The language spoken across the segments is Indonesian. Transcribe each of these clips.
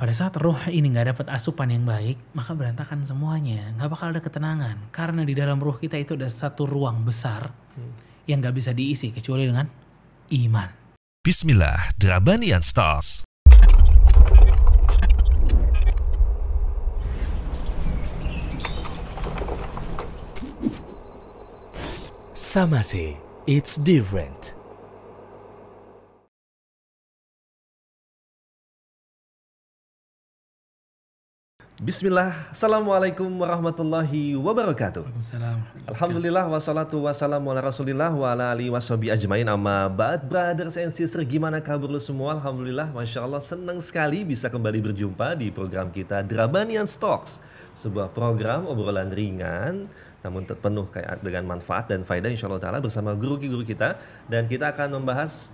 pada saat roh ini nggak dapat asupan yang baik, maka berantakan semuanya. Nggak bakal ada ketenangan. Karena di dalam roh kita itu ada satu ruang besar yang nggak bisa diisi kecuali dengan iman. Bismillah, Drabanian Stars. Samase, it's different. Bismillah, Assalamualaikum warahmatullahi wabarakatuh. Waalaikumsalam. Alhamdulillah wassalatu wassalamu ala rasulillah wa ala alihi washabi ajmain. Amma ba'd brothers and sisters gimana kabar lu semua? Alhamdulillah Masya Allah senang sekali bisa kembali berjumpa di program kita Drabanian Stocks. Sebuah program obrolan ringan namun penuh kayak dengan manfaat dan faedah insya Allah ta'ala bersama guru-guru kita. Dan kita akan membahas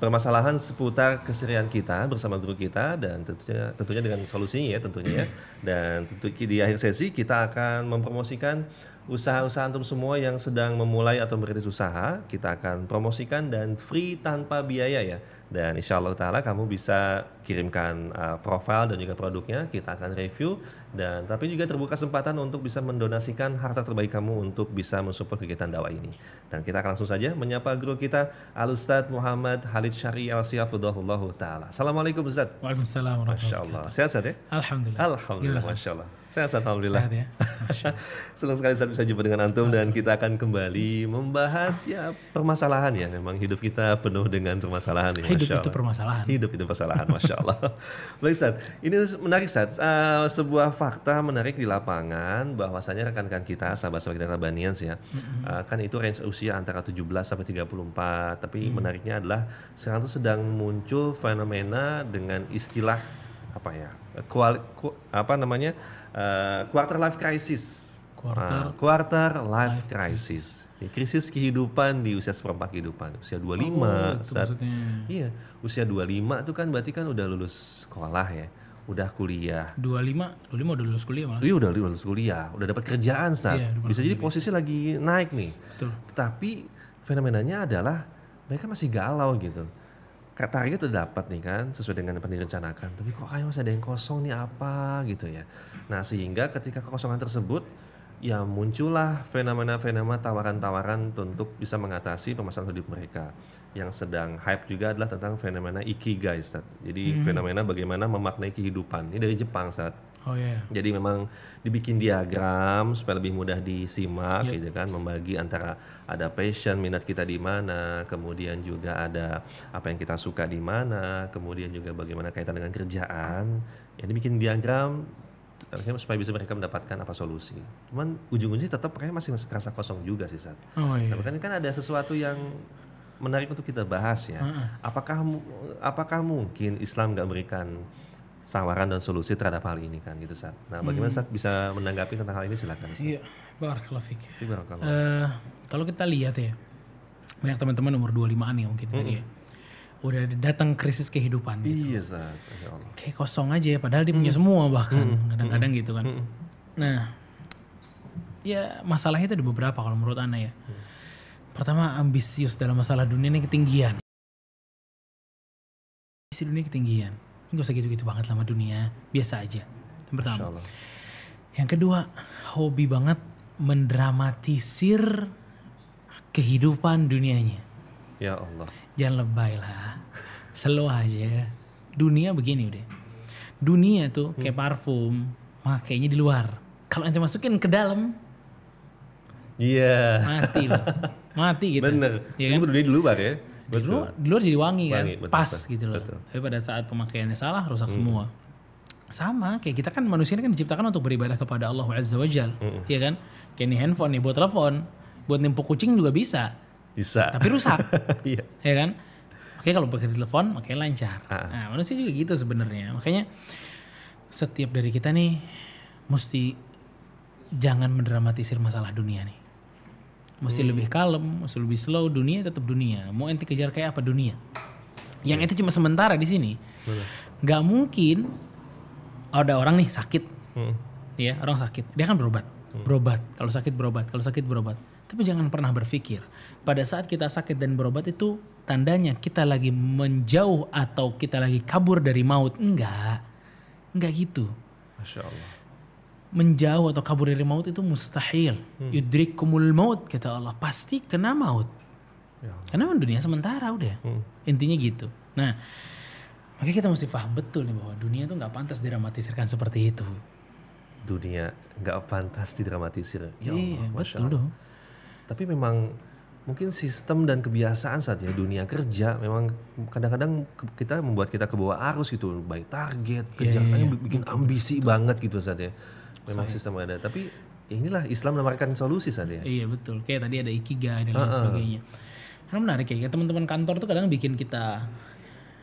permasalahan seputar keserian kita bersama guru kita dan tentunya tentunya dengan solusinya ya tentunya ya. Dan tentu di akhir sesi kita akan mempromosikan usaha-usaha antum semua yang sedang memulai atau merintis usaha kita akan promosikan dan free tanpa biaya ya. Dan insya Allah taala kamu bisa kirimkan uh, profil dan juga produknya kita akan review. Dan tapi juga terbuka kesempatan untuk bisa mendonasikan harta terbaik kamu untuk bisa mensupport kegiatan dakwah ini. Dan kita akan langsung saja menyapa guru kita Al Ustadz Muhammad Halid Syari Al Siyafudullah taala Assalamualaikum Ustadz. Waalaikumsalam Masya Allah. sehat sehat ya? Alhamdulillah. Alhamdulillah? Masya Allah sehat Alhamdulillah Sehat ya. Senang sekali saat bisa jumpa dengan antum dan kita akan kembali membahas ya permasalahan ya. Memang hidup kita penuh dengan permasalahan ya. Hidup Masya itu permasalahan. Hidup itu permasalahan, masya Allah. Baik Ustaz, ini menarik Ustaz. Eh, sebuah fakta menarik di lapangan bahwasanya rekan-rekan kita, sahabat-sahabat kita Rabanians ya, eh, kan itu range usia antara 17 sampai 34. Tapi menariknya adalah sekarang itu sedang muncul fenomena dengan istilah apa ya, kuali- ku- apa namanya, eh, quarter life crisis. Quarter Ah, quarter life crisis. Ya, krisis kehidupan di usia seperempat kehidupan, usia 25. Oh, itu saat- maksudnya. Iya, usia 25 itu kan berarti kan udah lulus sekolah ya, udah kuliah. 25, 25 udah lulus kuliah malah. Iya udah lulus kuliah, udah dapat kerjaan saat. Iya, Bisa jadi posisi lagi naik nih. Betul. Tapi fenomenanya adalah mereka masih galau gitu. Kayak target udah dapat nih kan sesuai dengan yang direncanakan, tapi kok kayak masih ada yang kosong nih apa gitu ya. Nah, sehingga ketika kekosongan tersebut ya muncullah fenomena-fenomena tawaran-tawaran untuk bisa mengatasi permasalahan hidup mereka. Yang sedang hype juga adalah tentang fenomena ikigai, Ustaz. Jadi fenomena bagaimana memaknai kehidupan. Ini dari Jepang, Ustaz. Oh iya. Jadi memang dibikin diagram supaya lebih mudah disimak Yep. gitu kan, membagi antara ada passion minat kita di mana, kemudian juga ada apa yang kita suka di mana, kemudian juga bagaimana kaitan dengan kerjaan. Ya dibikin diagram akhirnya supaya bisa mereka mendapatkan apa solusi. Cuman ujung-ujungnya tetap mereka masih terasa kosong juga sih Sat. Oh iya. Nah, kan ada sesuatu yang menarik untuk kita bahas ya. Heeh. Apakah mu- apakah mungkin Islam nggak memberikan tawaran dan solusi terhadap hal ini kan gitu Sat. Nah, bagaimana Sat bisa menanggapi tentang hal ini silakan Sat. Iya, barakallahu fik. Barakallah. Eh, kalau kita lihat ya, banyak teman-teman umur 25-an ya mungkin tadi ya. Udah datang krisis kehidupan gitu. Iya Sat. Masya Allah. Kayak kosong aja ya, padahal dia punya semua bahkan kadang-kadang gitu kan. Nah, ya masalahnya itu ada beberapa kalau menurut Ana ya. Pertama ambisius dalam masalah dunia ini ketinggian. Ambisi dunia ketinggian. Ini gak usah gitu-gitu banget sama dunia, biasa aja. Yang pertama. Yang kedua, hobi banget mendramatisir kehidupan dunianya. Ya Allah. Jangan lebay lah. Slow aja. Dunia begini udah. Dunia tuh kayak parfum, makainya di luar. Kalau ente masukin ke dalam, Iya. mati loh. Mati gitu. Bener. Ini kan? dunia di luar ya. Di luar, di luar jadi wangi kan, Wangi, betul, pas betul, gitu loh. betul. Tapi pada saat pemakaiannya salah, rusak semua. Sama, kayak kita kan manusia ini kan diciptakan untuk beribadah kepada Allah Azza wa Jal. Iya kan? Kayak ini handphone nih, buat telepon. Buat nimpuk kucing juga bisa. Bisa. Tapi rusak. Iya. ya kan? Oke kalau pakai telepon makanya lancar. Ah. Nah manusia juga gitu sebenarnya. Makanya setiap dari kita nih mesti jangan mendramatisir masalah dunia nih. Mesti Hmm. lebih kalem, mesti lebih slow. Dunia tetap dunia. Mau ente kejar kayak apa dunia? Yang Iya. itu cuma sementara di sini. Gak mungkin ada orang nih sakit, Hmm. ya orang sakit, dia kan berobat, berobat. Kalau sakit berobat, kalau sakit berobat. Tapi jangan pernah berpikir pada saat kita sakit dan berobat itu tandanya kita lagi menjauh atau kita lagi kabur dari maut. Enggak. Nggak gitu. Masya Allah. Menjauh atau kabur dari maut itu mustahil. Hmm. Yudrikumul maut kata Allah. Pasti kena maut. Ya. Karena dunia sementara udah. Hmm. Intinya gitu. Nah, makanya kita mesti paham betul nih bahwa dunia itu nggak pantas dramatisirkan seperti itu. Dunia nggak pantas didramatisir. Ya iya, Allah, betul dong. Tapi memang mungkin sistem dan kebiasaan saat ya dunia kerja memang kadang-kadang kita membuat kita ke bawah arus gitu baik target kerja kayaknya iya. bi- bikin ambisi banget gitu saat ya memang sistem ada tapi ya inilah Islam menawarkan solusi saat ya Iya betul. Kayak tadi ada ikigai dan lain sebagainya. Karena menarik ya, teman-teman kantor tuh kadang bikin kita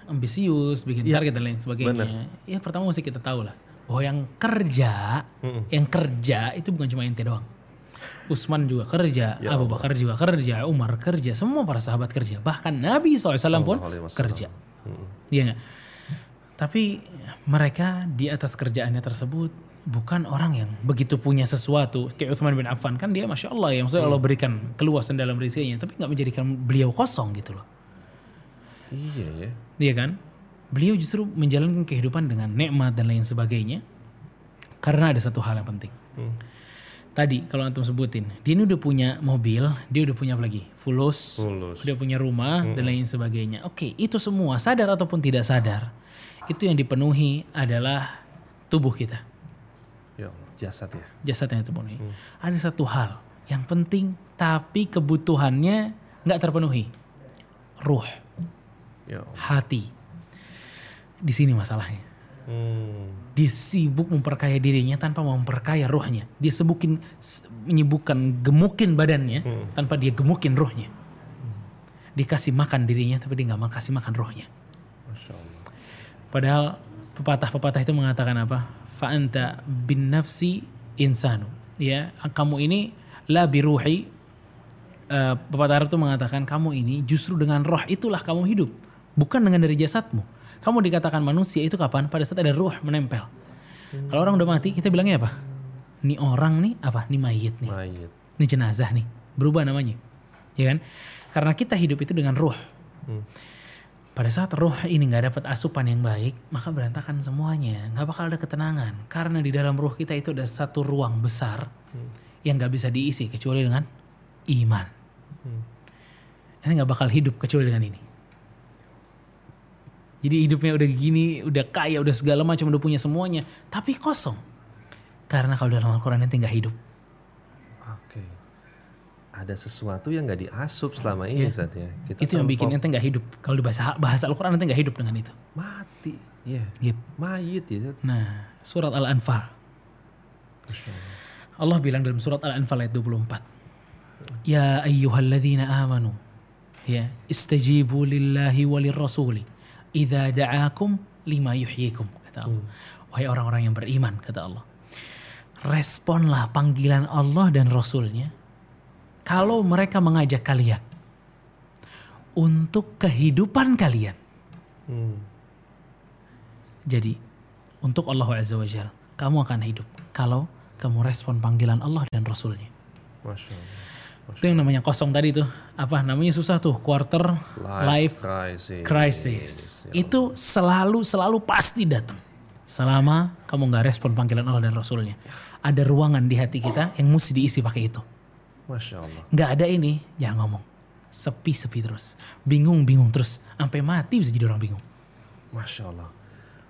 ambisius, bikin target dan lain sebagainya. Ya pertama mesti kita tahu lah bahwa yang kerja, Mm-mm. yang kerja itu bukan cuma ente doang. Usman juga kerja, Ya Abu Bakar juga kerja, Umar kerja, semua para sahabat kerja. Bahkan Nabi SAW pun wasallam. kerja. Iya nggak? Tapi mereka di atas kerjaannya tersebut bukan orang yang begitu punya sesuatu. Kayak Uthman bin Affan kan dia masya Allah ya, maksudnya Allah berikan keluasan dalam rizkinya, tapi nggak menjadikan beliau kosong gitu loh. iya ya Iya kan? Beliau justru menjalankan kehidupan dengan nikmat dan lain sebagainya. Karena ada satu hal yang penting. Hmm. Tadi kalau antum sebutin, dia ini udah punya mobil, dia udah punya apa lagi? Fulus, Fulus. udah punya rumah dan lain sebagainya. Oke, itu semua sadar ataupun tidak sadar, itu yang dipenuhi adalah tubuh kita, jasad ya jasad yang terpenuhi. Ada satu hal yang penting tapi kebutuhannya nggak terpenuhi, ruh, ya Allah. hati. Di sini masalahnya. Hmm. Dia sibuk memperkaya dirinya tanpa memperkaya ruhnya. Dia sebukin menyibukkan gemukin badannya Hmm. tanpa dia gemukin ruhnya. Dikasih makan dirinya tapi dia nggak mau kasih makan ruhnya. Allah Padahal pepatah-pepatah itu mengatakan apa? Fa'anta bin nafsi insanu. Ya, kamu ini la biruhi eh, pepatah Arab itu mengatakan kamu ini justru dengan roh itulah kamu hidup, bukan dengan dari jasadmu. Kamu dikatakan manusia itu kapan? Pada saat ada ruh menempel. Kalau orang udah mati, kita bilangnya apa? Ini orang nih apa? Ini mayit nih. mayit Ini jenazah nih. Berubah namanya. Ya kan? Karena kita hidup itu dengan ruh. Hmm. Pada saat roh ini nggak dapat asupan yang baik, maka berantakan semuanya. Nggak bakal ada ketenangan. Karena di dalam ruh kita itu ada satu ruang besar yang nggak bisa diisi kecuali dengan iman. Hmm. Ini nggak bakal hidup kecuali dengan ini. Jadi hidupnya udah gini, udah kaya, udah segala macam, udah punya semuanya, tapi kosong. Karena kalau dalam Al-Quran ente nggak hidup. Oke. Ada sesuatu yang nggak diasup selama ini Iya. saat ya. Kita itu yang bikin ente nggak hidup. Kalau di bahasa bahasa Al-Quran ente nggak hidup dengan itu. mati. Iya. Gitu. Mayit ya. Nah, surat Al-Anfal. Allah. Bilang dalam surat Al-Anfal ayat 24. Ya ayyuhalladzina amanu. Ya, istajibu lillahi walir rasuli. Idza da'akum lima yuhyikum. Kata Allah. Wahai orang-orang yang beriman, kata Allah. Responlah panggilan Allah dan Rasulnya. Kalau mereka mengajak kalian. Untuk kehidupan kalian. Hmm. Jadi untuk Allah Azza wa Jal, kamu akan hidup kalau kamu respon panggilan Allah dan Rasulnya. Masya Allah. Itu yang namanya kosong tadi tuh. Apa namanya susah tuh quarter life, crisis. crisis. Ya Itu selalu selalu pasti datang. Selama kamu nggak respon panggilan Allah dan Rasulnya. Ada ruangan di hati kita yang mesti diisi pakai itu. Masya Allah. Nggak ada ini, jangan ngomong. Sepi-sepi terus. Bingung-bingung terus. Sampai mati bisa jadi orang bingung. Masya Allah.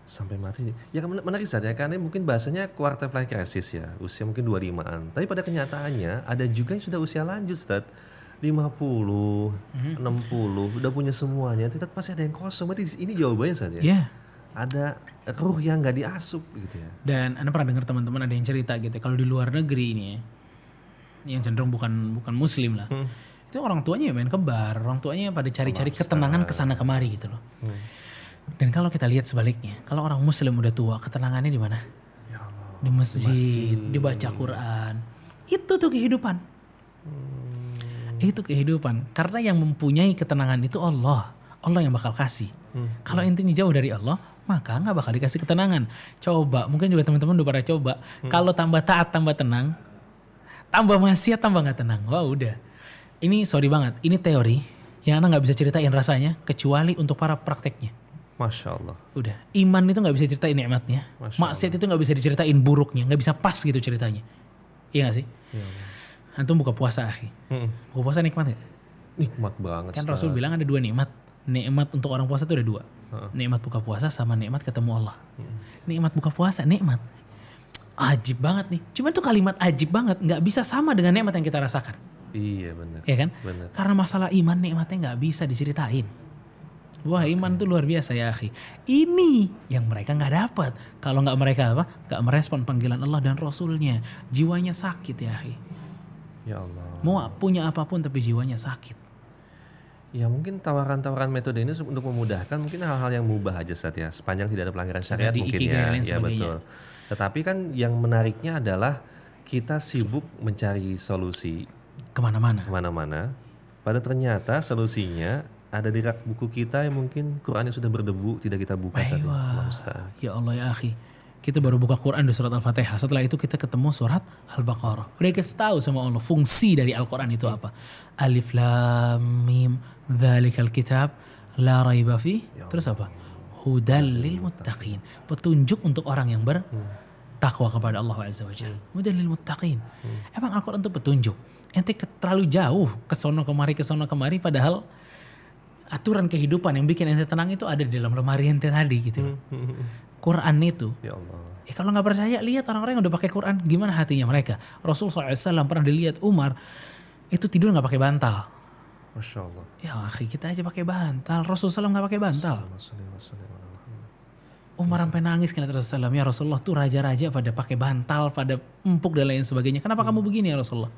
Sampai mati. Ya kan menarik saja karena mungkin bahasanya quarter life crisis ya. Usia mungkin 25-an. Tapi pada kenyataannya ada juga yang sudah usia lanjut Ustaz. 50, Mhm. 60, udah punya semuanya. Tetap masih ada yang kosong. Berarti ini jawabannya saja. Ya. Ada ruh yang nggak diasup gitu ya. Dan Anda pernah dengar teman-teman ada yang cerita gitu, kalau di luar negeri ini ya, yang cenderung bukan bukan muslim lah. Hmm. Itu orang tuanya ya main ke bar, orang tuanya pada cari-cari ketenangan ke sana kemari gitu loh. Hmm. Dan kalau kita lihat sebaliknya, kalau orang muslim udah tua, ketenangannya di mana? Ya Allah. Di masjid, dibaca Quran. Itu tuh kehidupan. Hmm. Itu kehidupan. Karena yang mempunyai ketenangan itu Allah. Allah yang bakal kasih. Hmm. Kalau intinya jauh dari Allah, maka nggak bakal dikasih ketenangan. Coba, mungkin juga teman-teman udah pada coba. Kalau tambah taat, tambah tenang. Tambah maksiat, tambah nggak tenang. Wah udah. Ini sorry banget. Ini teori yang anak nggak bisa ceritain rasanya kecuali untuk para prakteknya. Masya Allah. Udah, iman itu nggak bisa ceritain nikmatnya. Maksiat itu nggak bisa diceritain buruknya, nggak bisa pas gitu ceritanya. Iya gak sih? Ya. Antum buka puasa, akhi. Mm-mm. Buka puasa nikmat gak? Nikmat banget. Kan. Rasul bilang ada dua nikmat. Nikmat untuk orang puasa itu ada dua. Nikmat buka puasa sama nikmat ketemu Allah. Nikmat buka puasa, nikmat. Ajib banget nih. Cuma tuh kalimat ajib banget, nggak bisa sama dengan nikmat yang kita rasakan. Iya benar. Ya kan? Benar. Karena masalah iman nikmatnya nggak bisa diceritain. Wah iman tuh luar biasa ya akhi. Ini yang mereka nggak dapat. Kalau nggak mereka apa? Nggak merespon panggilan Allah dan Rasulnya. Jiwanya sakit ya akhi. Ya Allah. Mau punya apa pun tapi jiwanya sakit. Ya mungkin tawaran-tawaran metode ini untuk memudahkan mungkin hal-hal yang mubah aja saat ya sepanjang tidak ada pelanggaran syariat di mungkin ya. Ya betul. Tetapi kan yang menariknya adalah kita sibuk mencari solusi Ke mana-mana. ke mana-mana. Pada ternyata solusinya ada di rak buku kita yang mungkin Qurannya sudah berdebu tidak kita buka. Allah musta'an. Ya Allah ya akhi. Kita baru buka Quran di surat Al-Fatihah. Setelah itu kita ketemu surat Al-Baqarah. Udah kasih tahu sama Allah fungsi dari Al-Quran itu apa. Alif lam mim dzalikal kitab la raiba fi. Ya Terus apa? Hudal lil muttaqin. Petunjuk untuk orang yang bertakwa kepada Allah Azza wa Jalla. Hudal lil muttaqin. Emang Al-Quran itu petunjuk. Ente ke- terlalu jauh ke sono kemari ke sono kemari padahal aturan kehidupan yang bikin ente tenang itu ada di dalam lemari ente tadi gitu. Quran itu Ya Allah. Ya kalau nggak percaya lihat orang-orang yang udah pakai Quran gimana hatinya mereka. Rasul SAW pernah dilihat Umar itu tidur nggak pakai bantal. Masya Allah. Ya akhi kita aja pakai bantal. Rasul SAW nggak pakai bantal. Umar sampai nangis kan Rasulullah. Ya Rasulullah tuh raja-raja pada pakai bantal, pada empuk dan lain sebagainya. Kenapa kamu begini ya Rasulullah?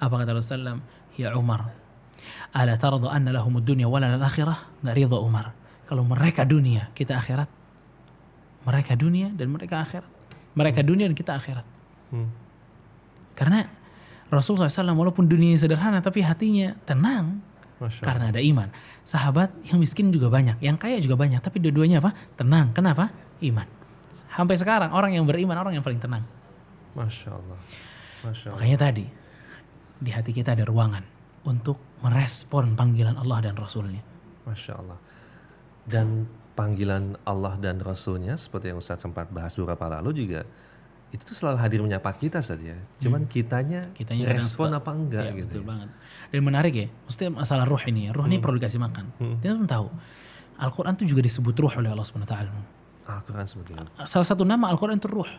Apa kata Rasulullah? Ya Umar, ala tarda anna lahumud dunya wala lal akhirah? Nggak ridha Umar. Kalau mereka dunia, kita akhirat. Mereka dunia dan mereka akhirat. Mereka dunia dan kita akhirat. Hmm. Karena Rasul SAW walaupun dunia sederhana tapi hatinya tenang Masya karena ada iman. Sahabat yang miskin juga banyak, yang kaya juga banyak, tapi dua-duanya apa? Tenang. Kenapa? Iman. Sampai sekarang orang yang beriman orang yang paling tenang. Masya Allah. Masya Allah. Makanya tadi di hati kita ada ruangan untuk merespon panggilan Allah dan Rasulnya. Masya Allah. Dan panggilan Allah dan Rasulnya seperti yang Ustadz sempat bahas beberapa lalu juga itu tuh selalu hadir menyapa kita saja. Cuman kitanya, Hmm. Kitanya kadang respon suka- apa enggak Iya, gitu. betul banget. Dan menarik ya, maksudnya masalah ruh ini ya. Ruh ini perlu dikasih makan. Kita pun tahu. Al-Quran itu juga disebut ruh oleh Allah SWT. Al-Quran sebagai Salah satu nama Al-Quran itu ruh.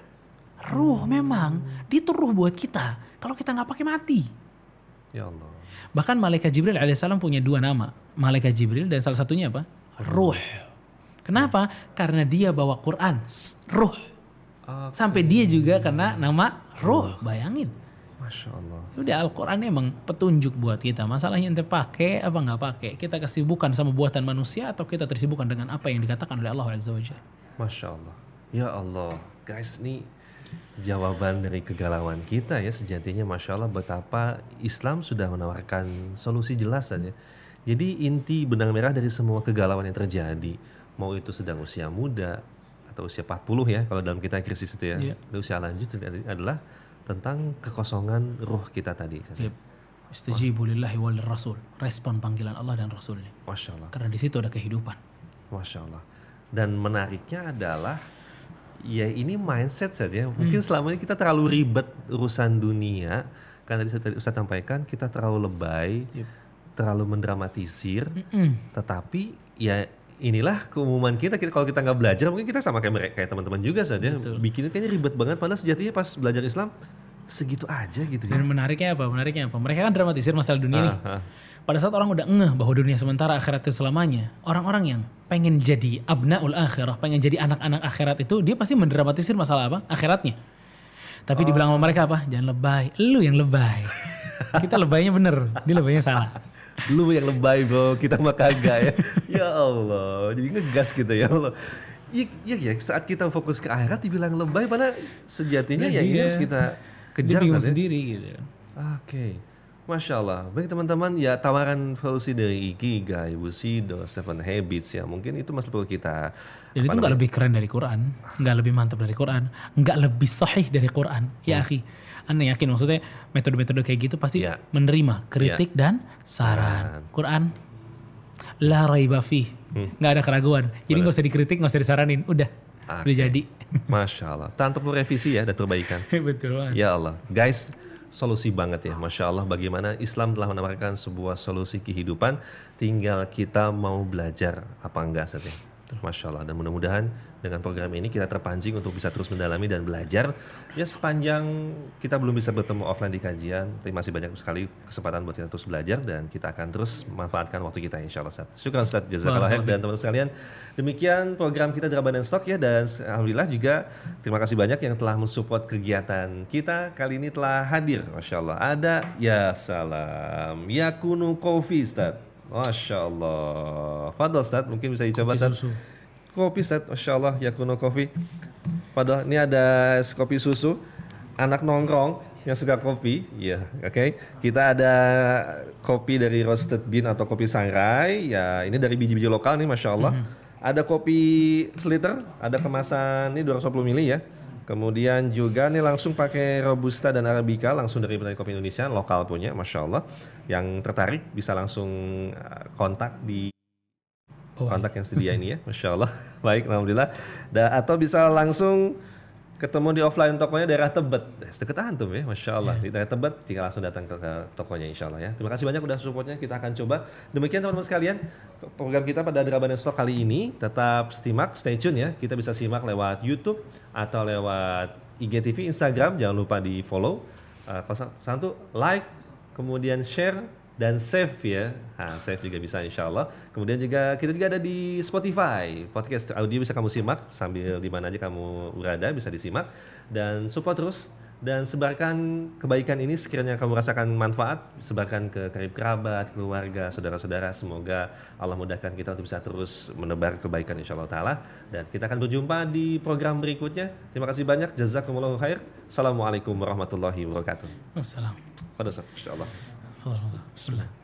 Ruh memang, dia itu ruh buat kita. Kalau kita nggak pakai mati. Ya Allah. Bahkan malaikat Jibril alaihissalam punya dua nama. Malaikat Jibril dan salah satunya apa? Ruh. Kenapa? Karena dia bawa Quran, ruh. Oke. Sampai dia juga kena nama ruh. Bayangin. Masya Allah. Udah Al-Quran emang petunjuk buat kita. Masalahnya ente pakai apa nggak pakai. Kita kesibukan sama buatan manusia atau kita tersibukkan dengan apa yang dikatakan oleh Allah Azza wa Jalla. Masya Allah. Ya Allah. Guys, ini jawaban dari kegalauan kita ya sejatinya Masya Allah betapa Islam sudah menawarkan solusi jelas saja. Jadi inti benang merah dari semua kegalauan yang terjadi, mau itu sedang usia muda atau usia 40 ya, kalau dalam kita krisis itu ya, Iya. dan usia lanjut adalah tentang kekosongan ruh kita tadi. Yep. Lillahi wal rasul. Respon panggilan Allah dan Rasulnya. Masya Allah. Karena di situ ada kehidupan. Masya Allah. Dan menariknya adalah ya ini mindset saja. Mungkin selama ini kita terlalu ribet urusan dunia. Karena tadi Ustaz sampaikan kita terlalu lebay, Yep. terlalu mendramatisir. Mm-mm. Tetapi ya inilah keumuman kita. Kita- Kalau kita nggak belajar mungkin kita sama kayak mereka, kayak teman-teman juga saja. Betul. Bikinnya kayaknya ribet banget. Padahal sejatinya pas belajar Islam segitu aja gitu ya. Dan menariknya apa? Menariknya apa? Mereka kan dramatisir masalah dunia nih. Ah, ah. Pada saat orang udah ngeh bahwa dunia sementara akhirat itu selamanya, orang-orang yang pengen jadi abnaul akhirah, pengen jadi anak-anak akhirat itu, dia pasti mendramatisir masalah apa? Akhiratnya. Tapi dibilang sama mereka apa? Jangan lebay. Lu yang lebay. Kita lebaynya bener, dia lebaynya salah. Lu yang lebay bro, kita mah kagak ya. ya Allah, jadi ngegas gitu ya Allah. Iya iya ya, saat kita fokus ke akhirat dibilang lebay, padahal sejatinya Nah, ya ini iya. harus kita kejar ya. sendiri gitu. Oke, Masya Allah. Baik teman-teman, ya tawaran solusi dari Ikigai, Bushido, Seven Habits ya mungkin itu masih perlu kita Dan itu nggak lebih keren dari Quran, nggak lebih mantap dari Quran, nggak lebih sahih dari Quran. Ya akhi, anda yakin maksudnya metode-metode kayak gitu pasti Ya. menerima kritik dan Saran. saran. Quran La raiba fih. Hmm. Nggak ada keraguan. Jadi nggak usah dikritik, nggak usah disaranin. Udah, udah Oke. jadi. Masya Allah. Tanpa perlu revisi ya dan perbaikan. Betul banget. Ya Allah, guys, solusi banget ya, masya Allah. Bagaimana Islam telah menawarkan sebuah solusi kehidupan, tinggal kita mau belajar apa enggak saja. Masya Allah. Dan mudah-mudahan dengan program ini kita terpancing untuk bisa terus mendalami dan belajar. Ya sepanjang kita belum bisa bertemu offline di kajian, tapi masih banyak sekali kesempatan buat kita terus belajar dan kita akan terus manfaatkan waktu kita insya Allah. Ustaz. Syukran Ustaz, jazakallah khair dan teman-teman sekalian. Demikian program kita Draban dan Stock ya dan alhamdulillah juga terima kasih banyak yang telah mensupport kegiatan kita. Kali ini telah hadir, Masya Allah. Ada ya salam, Yakunu Coffee Ustaz. Masya Allah. Fadol Ustaz, mungkin bisa dicoba Ustaz. Kopi Ustaz, Masya Allah, Yakuno Coffee. Padahal ini ada es kopi susu, anak nongkrong yang suka kopi, ya, oke. Kita ada kopi dari roasted bean atau kopi sangrai, ya ini dari biji-biji lokal nih, Masya Allah. Ada kopi seliter, ada kemasan ini 250 ml ya. Kemudian juga nih langsung pakai robusta dan arabica langsung dari petani kopi Indonesia lokal punya, masya Allah. Yang tertarik bisa langsung uh, kontak di. Kontak yang sedia ini ya, masya Allah. Baik, alhamdulillah. Da, atau bisa langsung ketemu di offline tokonya daerah Tebet, Eh, deket antum ya, masya Allah. Di daerah Tebet, tinggal langsung datang ke, ke tokonya, insya Allah ya. Terima kasih banyak udah supportnya, kita akan coba. Demikian teman-teman sekalian, program kita pada Draban Stock kali ini tetap simak, stay tune ya. Kita bisa simak lewat YouTube atau lewat IGTV, Instagram, jangan lupa di follow. Uh, kalau satu like, kemudian share dan save ya. Nah, save juga bisa insya Allah. Kemudian juga kita juga ada di Spotify. Podcast audio bisa kamu simak sambil di mana aja kamu berada bisa disimak dan support terus dan sebarkan kebaikan ini sekiranya kamu rasakan manfaat, sebarkan ke karib kerabat, keluarga, saudara-saudara. Semoga Allah mudahkan kita untuk bisa terus menebar kebaikan insya Allah Ta'ala. Dan kita akan berjumpa di program berikutnya. Terima kasih banyak. Jazakumullahu khair. Assalamualaikum warahmatullahi wabarakatuh. Wassalam. Pada saat, insya Allah. Bismillah.